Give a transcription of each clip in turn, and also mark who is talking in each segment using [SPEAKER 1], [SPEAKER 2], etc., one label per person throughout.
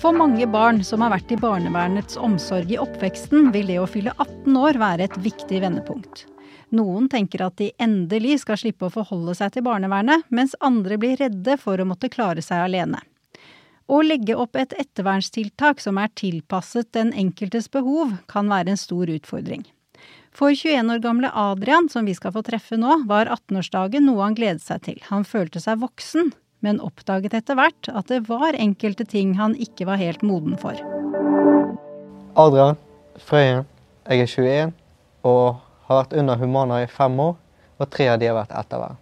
[SPEAKER 1] For mange barn som har vært i barnevernets omsorg i oppveksten, vil det å fylle 18 år være et viktig vendepunkt. Noen tenker at de endelig skal slippe å forholde seg til barnevernet, mens andre blir redde for å måtte klare seg alene. Å legge opp et ettervernstiltak som er tilpasset den enkeltes behov, kan være en stor utfordring. For 21 år gamle Adrian, som vi skal få treffe nå, var 18-årsdagen noe han gledet seg til. Han følte seg voksen, men oppdaget etter hvert at det var enkelte ting han ikke var helt moden for.
[SPEAKER 2] Adrian Frøyen. Jeg er 21 og har vært under Humana i fem år, og tre av de har vært ettervern.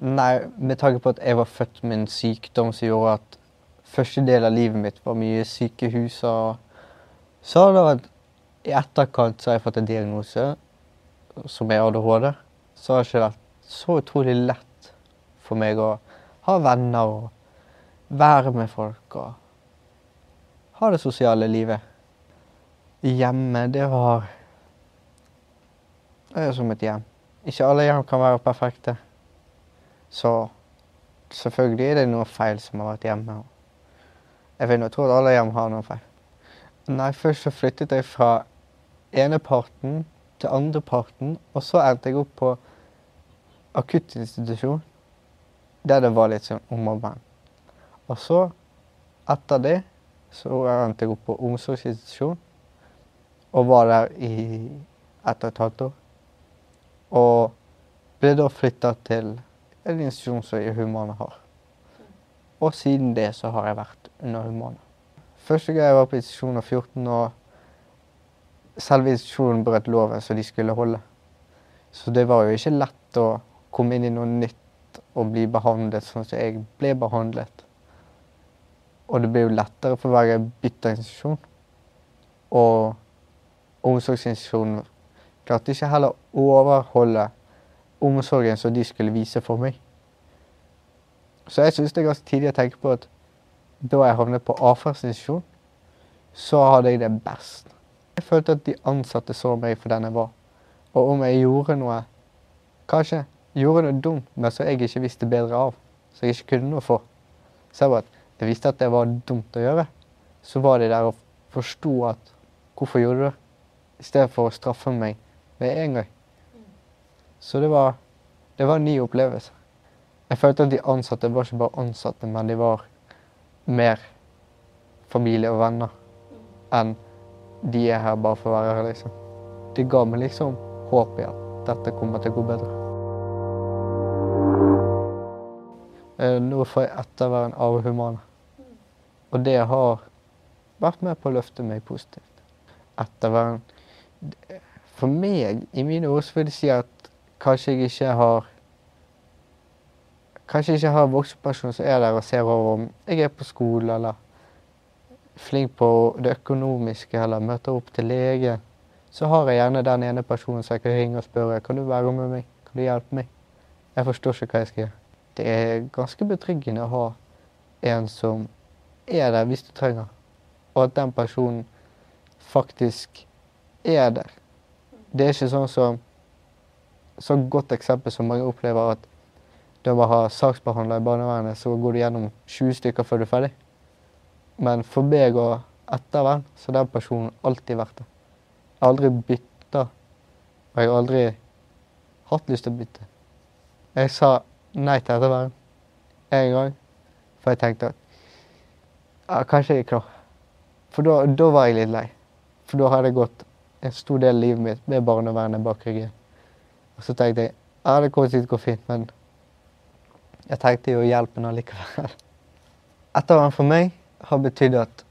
[SPEAKER 2] Nei, med tanke på at jeg var født med en sykdom som gjorde at første del av livet mitt var mye sykehus og Så har det vært I etterkant så har jeg fått en diagnose som er ADHD. Så har det ikke vært så utrolig lett for meg å ha venner og være med folk og ha det sosiale livet. Hjemme, det var Er som et hjem. Ikke alle hjem kan være perfekte. Så selvfølgelig er det noe feil som har vært hjemme. Jeg vil nå tro at alle hjem har noe feil. Nei, først så flyttet jeg fra ene parten til andre parten, og så endte jeg opp på akuttinstitusjon der det var litt sånn om. Og så, etter det, så endte jeg opp på omsorgsinstitusjon. Og var der i ett og et halvt år. Og ble da flytta til en institusjon som Humana har. Og siden det så har jeg vært under Humana. Første gang jeg var på institusjon var 14, og selve institusjonen brøt loven som de skulle holde. Så det var jo ikke lett å komme inn i noe nytt og bli behandlet sånn som jeg ble behandlet. Og det blir jo lettere for hver gang jeg bytter institusjon. Og omsorgsinstitusjonen klarte ikke heller å overholde omsorgen som de skulle vise for meg. Så jeg syns det er ganske tidlig å tenke på at da jeg havnet på avfallsinstitusjon, så hadde jeg det best. Jeg følte at de ansatte så meg for den jeg var. Og om jeg gjorde noe kanskje gjorde noe dumt, men som jeg ikke visste bedre av. Så jeg ikke kunne noe for. Så jeg, bare, jeg visste at det var dumt å gjøre. Så var de der og forsto at hvorfor gjorde du det? I stedet for å straffe meg med en gang. Så det var, det var en ny opplevelse. Jeg følte at de ansatte var ikke bare ansatte, men de var mer familie og venner enn de er her bare for å være her, liksom. Det ga meg liksom håp i at dette kommer til å gå bedre. Eh, nå får jeg ettervern av humane. Og det har vært med på å løfte meg positivt. Ettervern For meg, i mine ord, så vil jeg si at kanskje jeg ikke har Kanskje jeg ikke har voksenperson som er der og ser over om jeg er på skole, eller flink på det økonomiske, eller møter opp til lege. Så har jeg gjerne den ene personen som jeg kan ringe og spørre kan du være med meg, kan du hjelpe meg. Jeg forstår ikke hva jeg skal gjøre det er ganske betryggende å ha en som er der hvis du trenger, og at den personen faktisk er der. Det er ikke sånn som Så godt eksempel som mange opplever at du bare har saksbehandler i barnevernet, så går du gjennom 20 stykker før du er ferdig. Men for meg og ettervern så har den personen alltid vært der. Jeg har aldri bytta, og jeg har aldri hatt lyst til å bytte. Jeg sa nei til ettervern en gang. For jeg tenkte at ja, kanskje jeg er klar. For da, da, var jeg litt lei. For da hadde jeg gått en stor del av livet mitt med barnevernet bak ryggen. Og så tenkte jeg ja, det kommer til å gå fint, men jeg tenkte jo hjelpen allikevel. Ettervern for meg har betydd at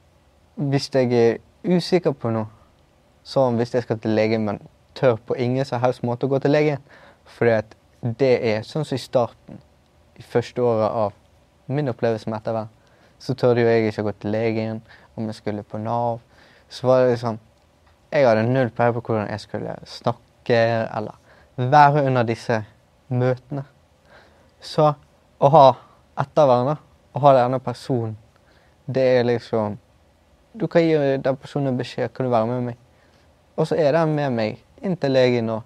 [SPEAKER 2] hvis jeg er usikker på noe, som hvis jeg skal til legen, men tør på ingen som helst måte å gå til legen fordi at det er sånn som i starten, i første året av min opplevelse med ettervern, så tørde jo jeg ikke å gå til legen om jeg skulle på Nav. Så var det liksom Jeg hadde null peiling på hvordan jeg skulle snakke eller være under disse møtene. Så å ha ettervern, å ha denne personen, det er liksom Du kan gi den personen beskjed kan du være med meg. Og så er den med meg inn til legen og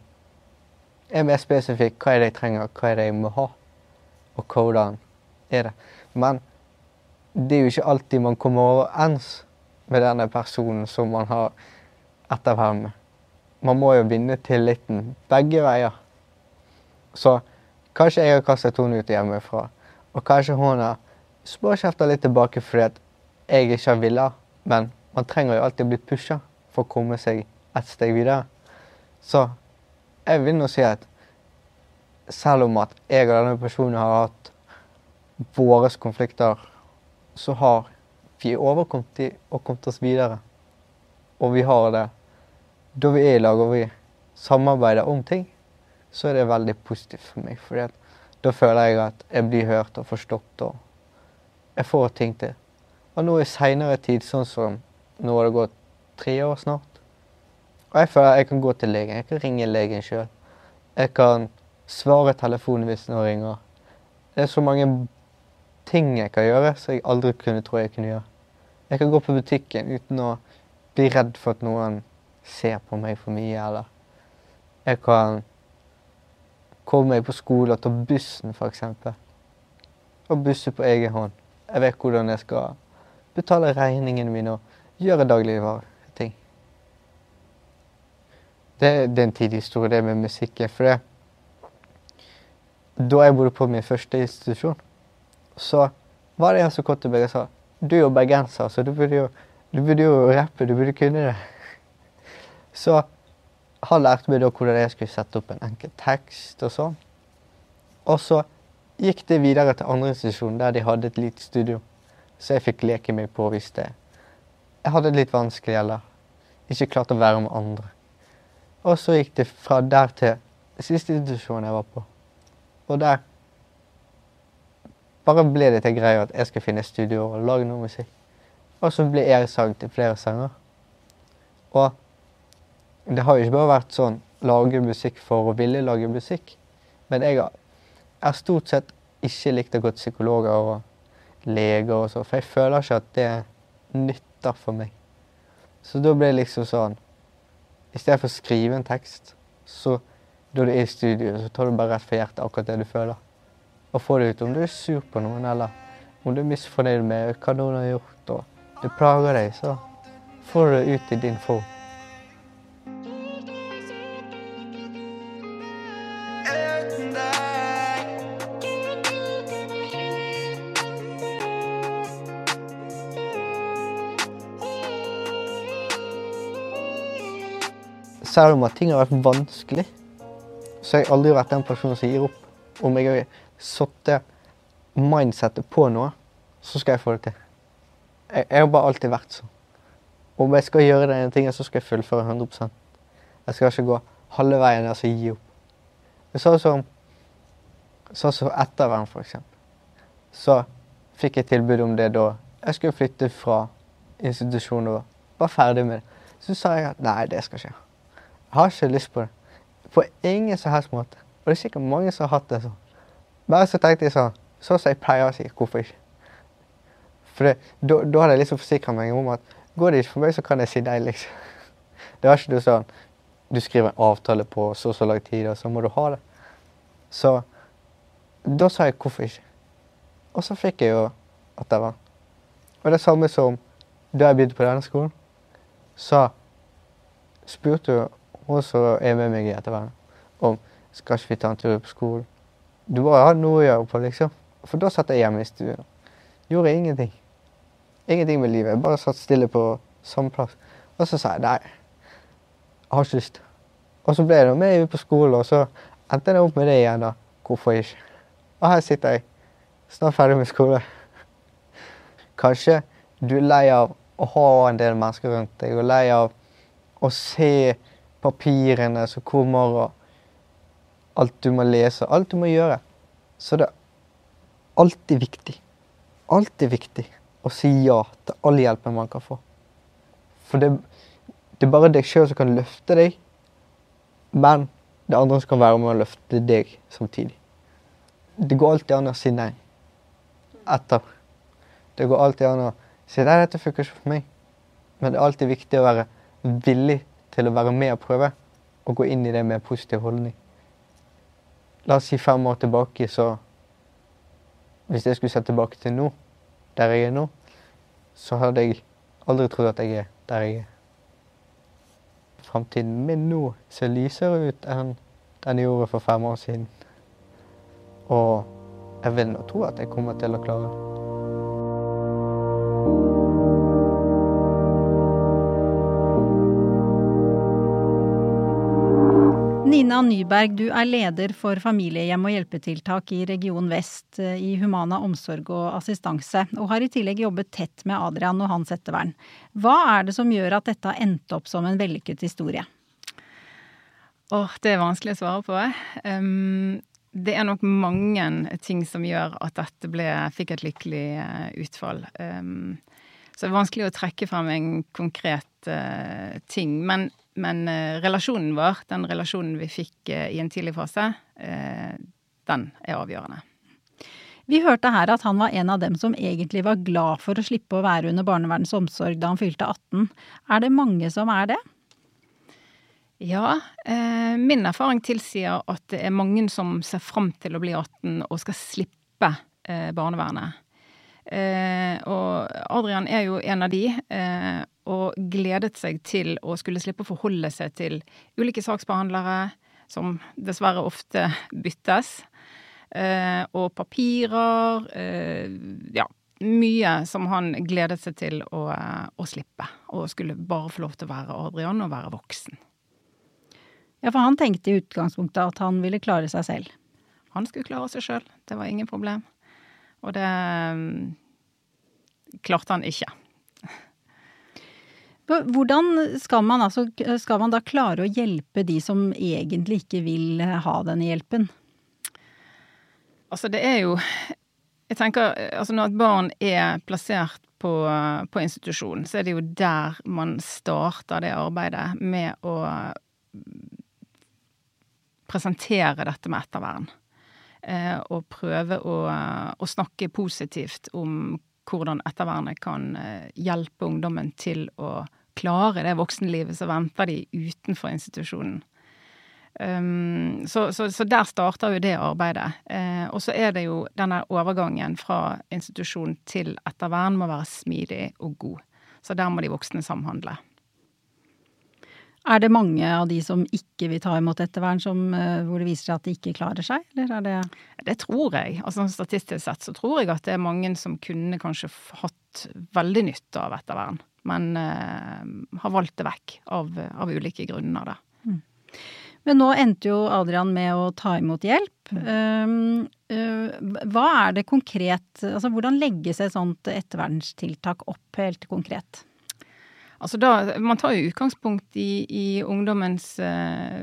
[SPEAKER 2] er mer spesifikk. Hva er det jeg trenger, hva er det jeg må ha, og hvordan er det. Men det er jo ikke alltid man kommer overens med denne personen som man har ettervern med. Man må jo vinne tilliten begge veier. Så kanskje jeg har kastet henne ut hjemmefra, og kanskje hun har småkjefta litt tilbake fordi at jeg ikke har villet. Men man trenger jo alltid å bli pusha for å komme seg et steg videre. Så jeg vil nå si at selv om at jeg og denne personen har hatt våre konflikter, så har vi overkommet de og kommet oss videre. Og vi har det da vi er i lag og vi samarbeider om ting, så er det veldig positivt for meg. For da føler jeg at jeg blir hørt og forstått, og jeg får ting til. Og nå i seinere tid, sånn som nå har det gått tre år snart Og jeg føler jeg kan gå til legen. Jeg kan ringe legen sjøl. Jeg kan svare telefonen hvis noen ringer. Det er så mange ting jeg kan gjøre som jeg aldri kunne tro jeg kunne gjøre. Jeg kan gå på butikken uten å bli redd for at noen ser på meg for mye, eller jeg kan komme meg på skole og ta bussen, f.eks. Og busse på egen hånd. Jeg vet hvordan jeg skal betale regningene mine og gjøre dagligvareting. Det, det er en tidlig historie, det med musikken. For det, da jeg bodde på min første institusjon, så var det en som kom til meg og sa du er jo bergenser, så du burde jo, du burde jo rappe, du burde kunne det. Så han lærte meg da hvordan jeg skulle sette opp en enkel tekst og sånn. Og så gikk det videre til andre institusjoner der de hadde et lite studio. Så jeg fikk leke meg på hvis det Jeg hadde det litt vanskelig eller ikke klarte å være med andre. Og så gikk det fra der til siste institusjon jeg var på. Og der bare ble det til greia at jeg skal finne studio og lage noe musikk. Og så ble jeg sang til flere sanger. Og det har jo ikke bare vært sånn lage musikk for å ville lage musikk. Men jeg har, stort sett ikke likt å gå til psykologer og leger og sånn, for jeg føler ikke at det nytter for meg. Så da blir det liksom sånn I stedet for å skrive en tekst, så da du er i studio, så tar du bare rett for hjertet akkurat det du føler. Og får det ut om du er sur på noen, eller om du er misfornøyd med hva noen har gjort, og det plager deg, så får du det ut i din form. Selv om at ting har vært vanskelig, så har jeg aldri vært den personen som gir opp. Om jeg har satt mindsettet på noe, så skal jeg få det til. Jeg, jeg har bare alltid vært sånn. Om jeg skal gjøre den tingen, så skal jeg fullføre 100 Jeg skal ikke gå halve veien og altså gi opp. Sånn som sånn som ettervern, f.eks. Så fikk jeg tilbud om det da jeg skulle flytte fra institusjonen og var ferdig med det. Så sa jeg at nei, det skal skje. Har ikke lyst på det. På ingen som helst måte. Og det er sikkert mange som har hatt det sånn. Bare så tenkte jeg sånn Sånn som jeg pleier å si. Hvorfor ikke? For da hadde jeg liksom forsikra meg om at går det ikke for meg, så kan jeg si nei, liksom. Det var ikke du sånn Du skriver en avtale på så og så lang tid, og så må du ha det. Så da sa jeg hvorfor ikke. Og så fikk jeg jo at det var. Og det samme som da jeg begynte på denne skolen, så spurte jo hun så er jeg med meg i ettervernet, om skal ikke vi ta en tur på skolen. Du bare hadde noe å gjøre på, liksom. For da satt jeg hjemme i stuen. Gjorde ingenting. Ingenting med livet. Jeg bare satt stille på samme plass. Og så sa jeg nei, jeg har ikke lyst. Og så ble jeg med på skolen, og så endte jeg opp med det igjen. da. Hvorfor ikke? Og her sitter jeg, snart ferdig med skole. Kanskje du er lei av å ha en del mennesker rundt deg, og lei av å se papirene som kommer, og alt du må lese, alt du må gjøre. Så det er alltid viktig, alltid viktig å si ja til all hjelpen man kan få. For det, det er bare deg sjøl som kan løfte deg, men det er andre som kan være med å løfte deg samtidig. Det går alltid an å si nei etter. Det går alltid an å si nei, dette funker ikke for meg. Men det er alltid viktig å være villig til å være med og prøve. Og gå inn i det med positiv holdning. La oss si fem år tilbake, så Hvis jeg skulle sett tilbake til nå, der jeg er nå, så hadde jeg aldri trodd at jeg er der jeg er. Framtiden min nå ser lysere ut enn den gjorde for fem år siden. Og jeg vil nå tro at jeg kommer til å klare det.
[SPEAKER 1] Nina Nyberg, du er leder for familiehjem og hjelpetiltak i Region Vest eh, i Humana omsorg og assistanse, og har i tillegg jobbet tett med Adrian og hans ettervern. Hva er det som gjør at dette har endt opp som en vellykket historie?
[SPEAKER 3] Åh, det er vanskelig å svare på. Um, det er nok mange ting som gjør at dette ble, fikk et lykkelig uh, utfall. Um, så det er vanskelig å trekke frem en konkret uh, ting. Men men eh, relasjonen vår, den relasjonen vi fikk eh, i en tidlig fase, eh, den er avgjørende.
[SPEAKER 1] Vi hørte her at han var en av dem som egentlig var glad for å slippe å være under barnevernets omsorg da han fylte 18. Er det mange som er det?
[SPEAKER 3] Ja, eh, min erfaring tilsier at det er mange som ser fram til å bli 18 og skal slippe eh, barnevernet. Eh, og Adrian er jo en av de, og gledet seg til å skulle slippe å forholde seg til ulike saksbehandlere, som dessverre ofte byttes, eh, og papirer. Eh, ja, mye som han gledet seg til å, å, slippe, og skulle bare få lov til å være Adrian og være voksen.
[SPEAKER 1] Ja, for han tenkte i utgangspunktet at han ville klare seg selv?
[SPEAKER 3] Han skulle klare seg sjøl, det var ingen problem. Og det mm, klarte han ikke.
[SPEAKER 1] Hvordan skal man, altså, skal man da klare å hjelpe de som egentlig ikke vil ha denne hjelpen?
[SPEAKER 3] Altså, det er jo Jeg tenker altså når et barn er plassert på, på institusjon, så er det jo der man starter det arbeidet med å presentere dette med ettervern. Eh, og prøve å, å, snakke positivt om hvordan ettervernet kan eh, hjelpe ungdommen til å klare det voksenlivet som venter de utenfor institusjonen. Um, så, så, så, der starter jo det arbeidet. Uh, og så er det jo denne overgangen fra institusjon til ettervern må være smidig og god. Så der må de voksne samhandle.
[SPEAKER 1] Er det mange av de som ikke vil ta imot ettervern, som, eh, hvor det viser seg at de ikke klarer seg, eller er det
[SPEAKER 3] Det tror jeg. Altså Statistisk sett så tror jeg at det er mange som kunne kanskje hatt veldig nytte av ettervern, men uh, har valgt det vekk av, av ulike grunner, da. Mm.
[SPEAKER 1] Men nå endte jo Adrian med å ta imot hjelp. Um, uh, hva er det konkret Altså hvordan legges et sånt ettervernstiltak opp helt konkret?
[SPEAKER 3] Altså da, Man tar jo utgangspunkt i, i ungdommens eh,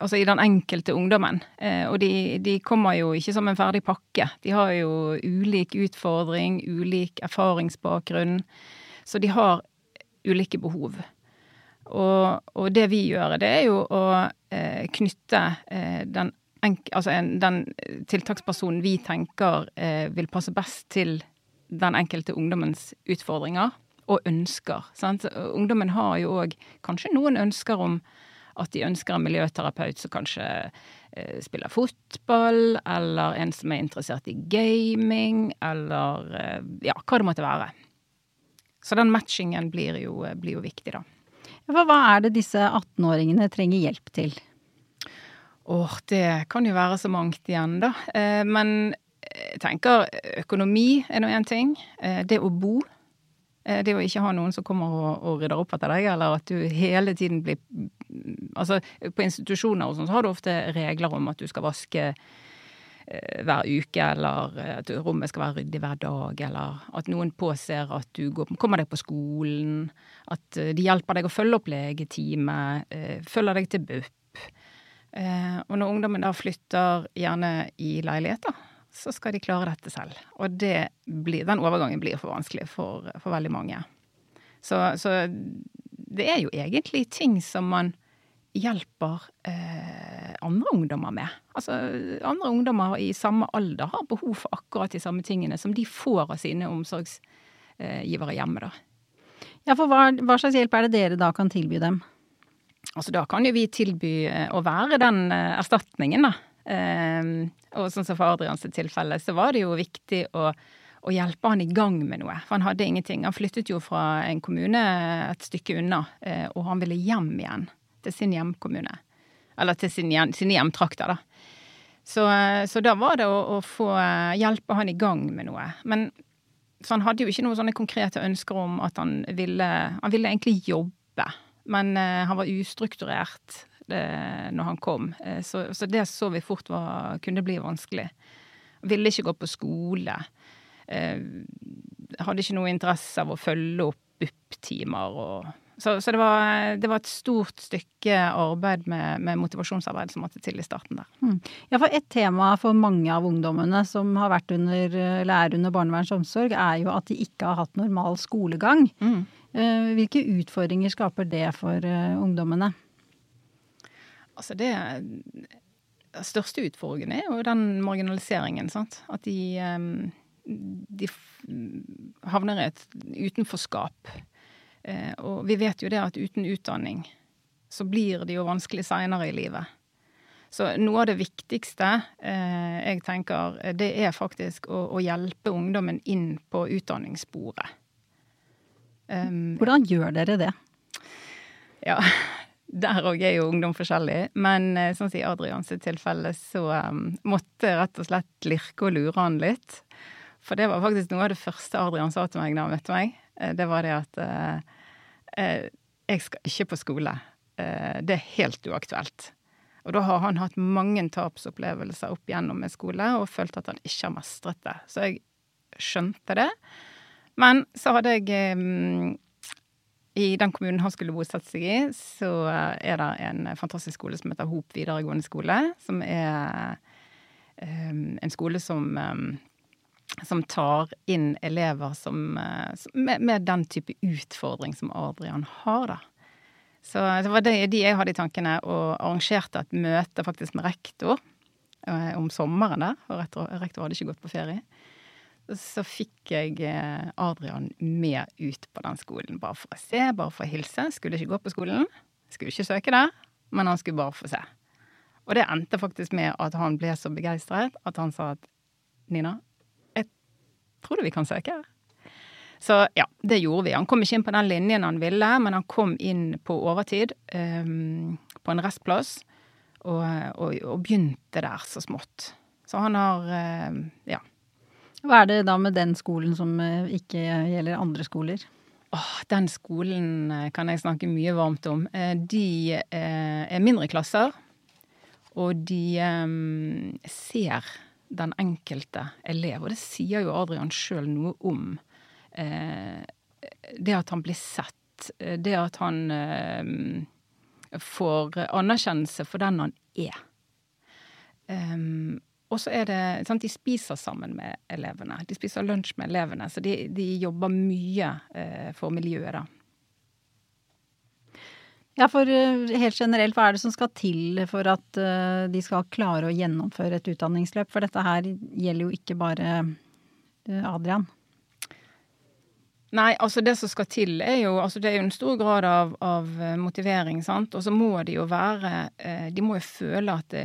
[SPEAKER 3] Altså i den enkelte ungdommen. Eh, og de, de, kommer jo ikke som en ferdig pakke. De har jo ulik utfordring, ulik erfaringsbakgrunn. Så de har ulike behov. Og, og det vi gjør, det er jo å eh, knytte eh, den, altså en, den tiltakspersonen vi tenker eh, vil passe best til den enkelte ungdommens utfordringer og ønsker. Sant? Ungdommen har jo òg kanskje noen ønsker om at de ønsker en miljøterapeut som kanskje eh, spiller fotball, eller en som er interessert i gaming, eller eh, ja, hva det måtte være. Så den matchingen blir jo, blir jo viktig, da.
[SPEAKER 1] For hva er det disse 18-åringene trenger hjelp til?
[SPEAKER 3] Åh, det kan jo være så mangt igjen, da. Eh, men jeg tenker økonomi er nå én ting. Eh, det å bo Eh, det å ikke ha noen som kommer og, og rydder opp etter deg, eller at du hele tiden blir Altså, på institusjoner og sånn, så har du ofte regler om at du skal vaske eh, hver uke, eller eh, at rommet skal være ryddig hver dag, eller at noen påser at du går, kommer deg på skolen, at de hjelper deg å følge opp legetime, følger deg til BUP. Og når ungdommen da flytter gjerne i leiligheter, så skal de klare dette selv. Og blir, den overgangen blir for vanskelig for, for veldig mange. Så, så, det er jo egentlig ting som man hjelper eh, andre ungdommer med. Altså, andre ungdommer i samme alder har behov for akkurat de samme tingene som de får av sine omsorgsgivere hjemme, da.
[SPEAKER 1] Ja, for hva, hva slags hjelp er det dere da kan tilby dem?
[SPEAKER 3] Altså, da kan jo vi tilby eh, å være den eh, erstatningen, da. Eh, og sånn som for Adrians tilfelle, så var det jo viktig å, å, hjelpe han i gang med noe. For han hadde ingenting. Han flyttet jo fra en kommune et stykke unna, eh, og han ville hjem igjen. Til sin hjemkommune. Eller til sin, sine hjemtrakter, da. Så, eh, så, da var det å, å, få eh, hjelpe han i gang med noe. Men så han hadde jo ikke noen sånne konkrete ønsker om at han ville Han ville egentlig jobbe, men uh, han var ustrukturert uh, når han kom. Eh, så, så, det så vi fort var, kunne bli vanskelig. Ville ikke gå på skole. hadde ikke noe interesse av å følge opp BUP-timer og så, så det, var, det, var, et stort stykke arbeid med, med, motivasjonsarbeid som måtte til i starten der. Mm.
[SPEAKER 1] Ja, for et tema for mange av ungdommene som har vært under, eller er under barnevernsomsorg, er jo at de ikke har hatt normal skolegang. Mm. Eh, hvilke utfordringer skaper det for uh, ungdommene?
[SPEAKER 3] Altså det Den største utfordringen er jo den marginaliseringen, sant. At de, um, de havner i et utenforskap. Eh, og vi vet jo det at uten utdanning så blir det jo vanskelig seinere i livet. Så noe av det viktigste eh, jeg tenker, det er faktisk å, å hjelpe ungdommen inn på utdanningssporet.
[SPEAKER 1] Um, Hvordan gjør dere det?
[SPEAKER 3] Ja, der òg er jo ungdom forskjellig. Men eh, sånn som i Adrians tilfelle, så um, måtte jeg rett og slett lirke og lure han litt. For det var faktisk noe av det første Adrian sa til meg da han møtte meg. Det var det at uh, eh, jeg skal ikke på skole. Uh, det er helt uaktuelt. Og da har han hatt mange tapsopplevelser opp igjennom med skole og følt at han ikke har mestret det. Så jeg skjønte det. Men så hadde jeg eh, I den kommunen han skulle bosette seg i, så er det en fantastisk skole som heter Hop videregående skole. Som er um, en skole som som tar inn elever som, som med, med, den type utfordring som Adrian har, da. Så det var de, de jeg hadde i tankene, og arrangerte et møte faktisk med rektor eh, om sommeren der. Og rektor, rektor, hadde ikke gått på ferie. Så fikk jeg eh, Adrian med ut på den skolen, bare for å se, bare for å hilse. Skulle ikke gå på skolen, skulle ikke søke der, men han skulle bare få se. Og det endte faktisk med at han ble så begeistret at han sa at Nina, tror du vi kan søke? Så ja, det gjorde vi. Han kom ikke inn på den linjen han ville, men han kom inn på overtid um, på en restplass, og, og, og, begynte der så smått. Så han har uh, ja.
[SPEAKER 1] Hva er det da med den skolen som uh, ikke gjelder andre skoler?
[SPEAKER 3] Åh, den skolen uh, kan jeg snakke mye varmt om. Eh, de er mindre klasser, og de ser den enkelte elev. Og det sier jo Adrian sjøl noe om. Eh, det at han blir sett. Eh, det at han eh, får anerkjennelse for den han er. Um, og så er det sant, De spiser sammen med elevene. De spiser lunsj med elevene. Så de, de jobber mye eh, for miljøet, da.
[SPEAKER 1] Ja, for eh, helt generelt, hva er det som skal til for at uh, de skal klare å gjennomføre et utdanningsløp? For dette her gjelder jo ikke bare uh, Adrian.
[SPEAKER 3] Nei, altså det som skal til er jo altså Det er jo en stor grad av, av motivering, sant. Og så må de jo være De må jo føle at det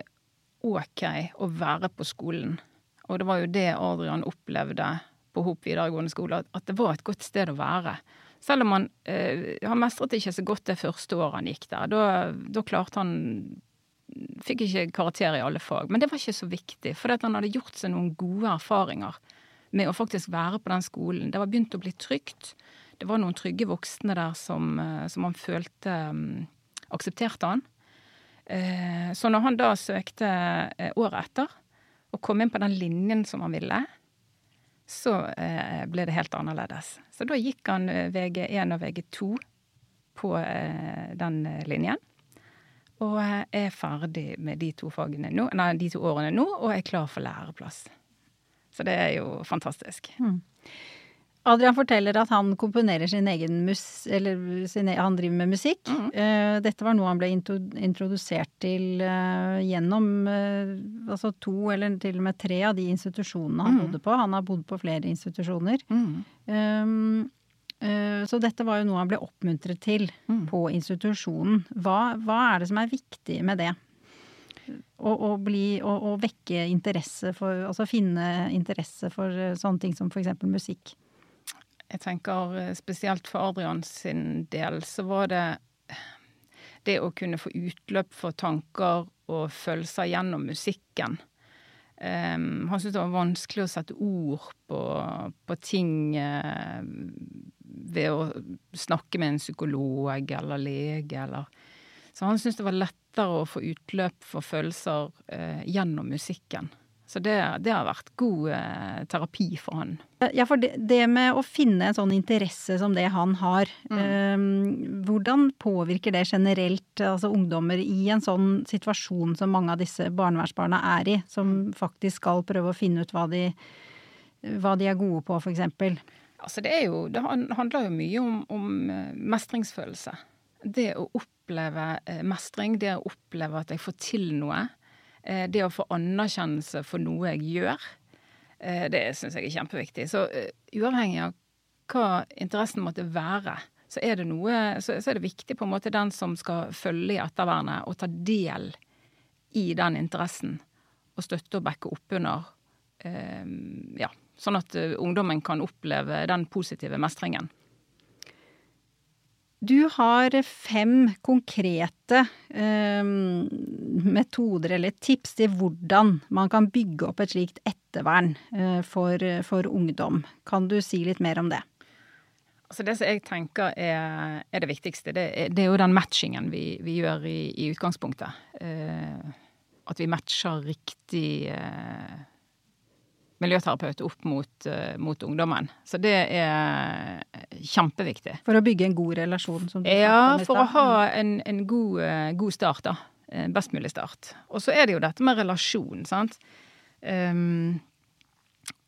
[SPEAKER 3] OK å være på skolen. Og det var jo det Adrian opplevde på Hop videregående skole, at det var et godt sted å være. Selv om han, eh, han mestret ikke så godt det første året han gikk der. Da, da klarte han Fikk ikke karakter i alle fag. Men det var ikke så viktig, for han hadde gjort seg noen gode erfaringer med å faktisk være på den skolen. Det var begynt å bli trygt. Det var noen trygge voksne der som, eh, som han følte um, aksepterte han. Eh, så når han da søkte eh, året etter, og kom inn på den linjen som han ville, så eh, ble det helt annerledes. Så da gikk han VG1 og VG2 på den linjen. Og er ferdig med de to, nå, nei, de to årene nå, og er klar for læreplass. Så det er jo fantastisk. Mm.
[SPEAKER 1] Adrian forteller at han komponerer sin egen mus... Eller sin, e- han driver med musikk.
[SPEAKER 3] Mm.
[SPEAKER 1] Uh, dette var noe han ble introdusert til uh, gjennom uh, altså to eller til og med tre av de institusjonene han
[SPEAKER 3] mm.
[SPEAKER 1] bodde på. Han har bodd på flere institusjoner.
[SPEAKER 3] Mm.
[SPEAKER 1] Um, så dette var jo noe han ble oppmuntret til
[SPEAKER 3] Mm.
[SPEAKER 1] på institusjonen. Hva, hva er det som er viktig med det? Å, å, bli, å, å vekke interesse for Altså finne interesse for sånne ting som f.eks. musikk.
[SPEAKER 3] Jeg tenker eh, spesielt for Adrian sin del, så var det det å kunne få utløp for tanker og følelser gjennom musikken. Um, han syntes det var vanskelig å sette ord på, på ting uh, ved å snakke med en psykolog eller lege eller Så han syntes det var lettere å få utløp for følelser uh, gjennom musikken. Så det, det har vært god eh, terapi for han.
[SPEAKER 1] Ja, for det, det med å finne en sånn interesse som det han har, eh, hvordan påvirker det generelt altså ungdommer i en sånn situasjon som mange av disse barnevernsbarna er i, som faktisk skal prøve å finne ut hva de, hva de er gode på, f.eks.?
[SPEAKER 3] Altså det er jo Det handler jo mye om, om eh, mestringsfølelse. Det å oppleve eh, mestring, det å oppleve at jeg får til noe. Eh, Det å få anerkjennelse for noe jeg gjør. eh, Det syns jeg er kjempeviktig. Så eh, uavhengig av hva interessen måtte være, så er det noe Så, er det viktig på en måte den som skal følge i ettervernet, og ta del i den interessen. Og støtte og backe opp under. Ja, sånn at ungdommen kan oppleve den positive mestringen.
[SPEAKER 1] Du har fem konkrete eh, metoder eller tips til hvordan man kan bygge opp et slikt ettervern eh, for, for ungdom. Kan du si litt mer om det?
[SPEAKER 3] Altså Det som jeg tenker er, er det viktigste, det er, det er jo den matchingen vi, vi gjør i, i utgangspunktet. Eh, at vi matcher riktig eh, miljøterapeut opp mot, eh, mot ungdommen. Så det er kjempeviktig.
[SPEAKER 1] For å bygge en god relasjon? Som du
[SPEAKER 3] Ja,
[SPEAKER 1] om i
[SPEAKER 3] for å ha en, en god, eh, god start, da. Best mulig start. Og så er det jo dette med relasjon, sant. Um,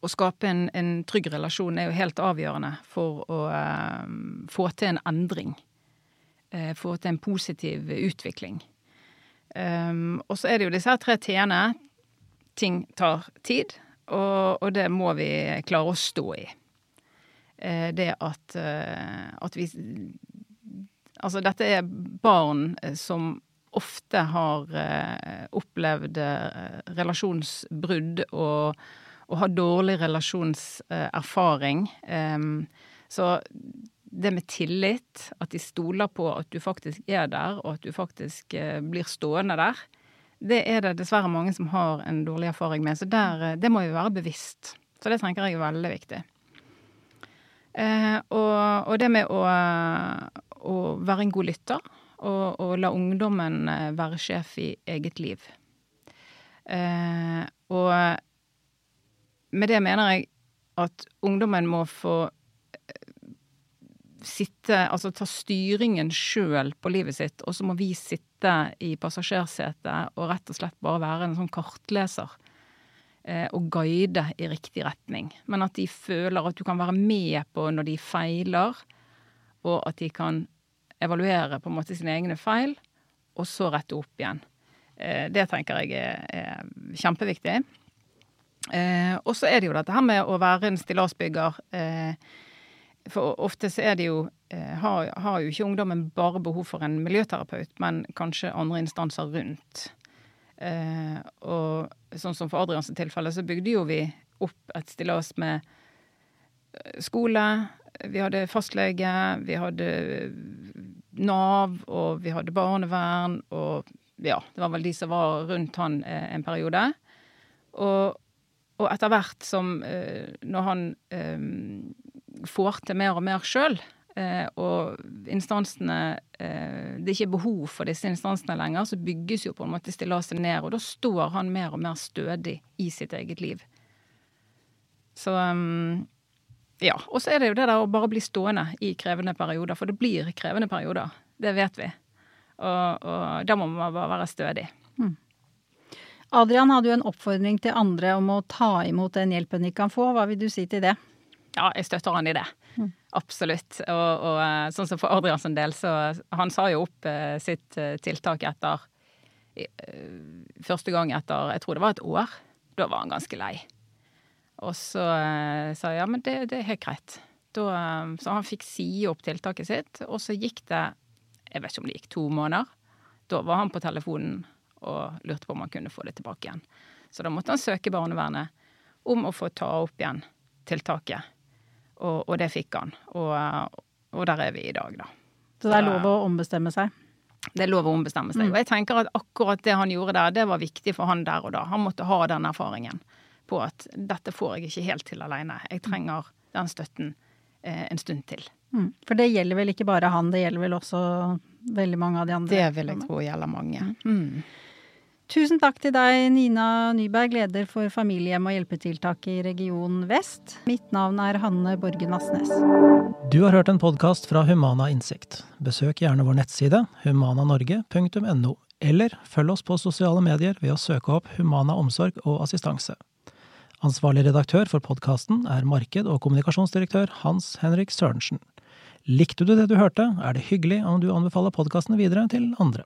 [SPEAKER 3] å skape en, en trygg relasjon er jo helt avgjørende for å um, få til en endring. Uh, få til en positiv utvikling. Um, og så er det jo disse her tre t-ene. Ting tar tid, og, og det må vi klare å stå i. Eh, det at, eh, at vi Altså, dette er barn eh, som ofte har opplevd relasjonsbrudd og, og har dårlig relasjonserfaring. Em, så det med tillit, at de stoler på at du faktisk er der, og at du faktisk blir stående der, det er det dessverre mange som har en dårlig erfaring med. Så der, det må vi være bevisst. Så det tenker jeg er veldig viktig. Eh, og, og det med å, å være en god lytter, og, og la ungdommen eh, være sjef i eget liv. Eh, og med det mener jeg at ungdommen må få eh, sitte Altså ta styringen sjøl på livet sitt, og så må vi sitte i passasjersetet og rett og slett bare være en sånn kartleser og guide i riktig retning. Men at de føler at du kan være med på når de feiler, og at de kan evaluere på en måte sine egne feil, og så rette opp igjen. Eh, det tenker jeg er, er kjempeviktig. Eh, og så er det jo dette her med å være en stillasbygger. Eh, for ofte så er det jo eh, har, har jo ikke ungdommen bare behov for en miljøterapeut, men kanskje andre instanser rundt. Eh, og sånn som for Adrians tilfelle, så bygde jo vi opp et stillas med eh, skole, vi hadde fastlege, vi hadde Nav, og vi hadde barnevern, og ja, det var vel de som var rundt han eh, en periode. Og, og etter hvert som eh, Når han eh, får til mer og mer sjøl, eh, og instansene eh, Det er ikke behov for disse instansene lenger, så bygges jo på en måte stillaset ned, og da står han mer og mer stødig i sitt eget liv. Så um, ja. Og så er det jo det der å bare bli stående i krevende perioder, for det blir krevende perioder. Det vet vi. Og, og da må man bare være stødig.
[SPEAKER 1] Adrian hadde jo en oppfordring til andre om å ta imot den hjelpen de kan få. Hva vil du si til det?
[SPEAKER 3] Ja, jeg støtter han i det. Mm. Absolutt. Og, og, eh, sånn som for Adrian sin del, så Han sa jo opp eh, sitt eh, tiltak etter eh, Første gang etter Jeg tror det var et år. Da var han ganske lei. Og så eh, sa jeg ja, men det, det er helt greit. Da, så han fikk si opp tiltaket sitt, og så gikk det Jeg vet ikke om det gikk to måneder. Da var han på telefonen og lurte på om han kunne få det tilbake igjen. Så da måtte han søke barnevernet om å få ta opp igjen tiltaket. Og, og det fikk han. Og, og, der er vi i dag, da.
[SPEAKER 1] Så det er lov å ombestemme seg?
[SPEAKER 3] Det er lov å ombestemme seg. Mm. Og jeg tenker at akkurat det han gjorde der, det var viktig for han der og da. Han måtte ha den erfaringen på at dette får jeg ikke helt til aleine. Jeg trenger den støtten eh, en stund til.
[SPEAKER 1] Mm. For det gjelder vel ikke bare han, det gjelder vel også veldig mange av de andre?
[SPEAKER 3] Det vil jeg tro gjelder mange. Mm.
[SPEAKER 1] Tusen takk til deg, Nina Nyberg, leder for familiehjem og hjelpetiltak i Region Vest. Mitt navn er Hanne Borgen Asnes.
[SPEAKER 4] Du har hørt en podkast fra Humana Innsikt. Besøk gjerne vår nettside humananorge.no, eller følg oss på sosiale medier ved å søke opp Humana omsorg og assistanse. Ansvarlig redaktør for podkasten er marked- og kommunikasjonsdirektør Hans Henrik Sørensen. Likte du det du hørte, er det hyggelig om du anbefaler podkasten videre til andre.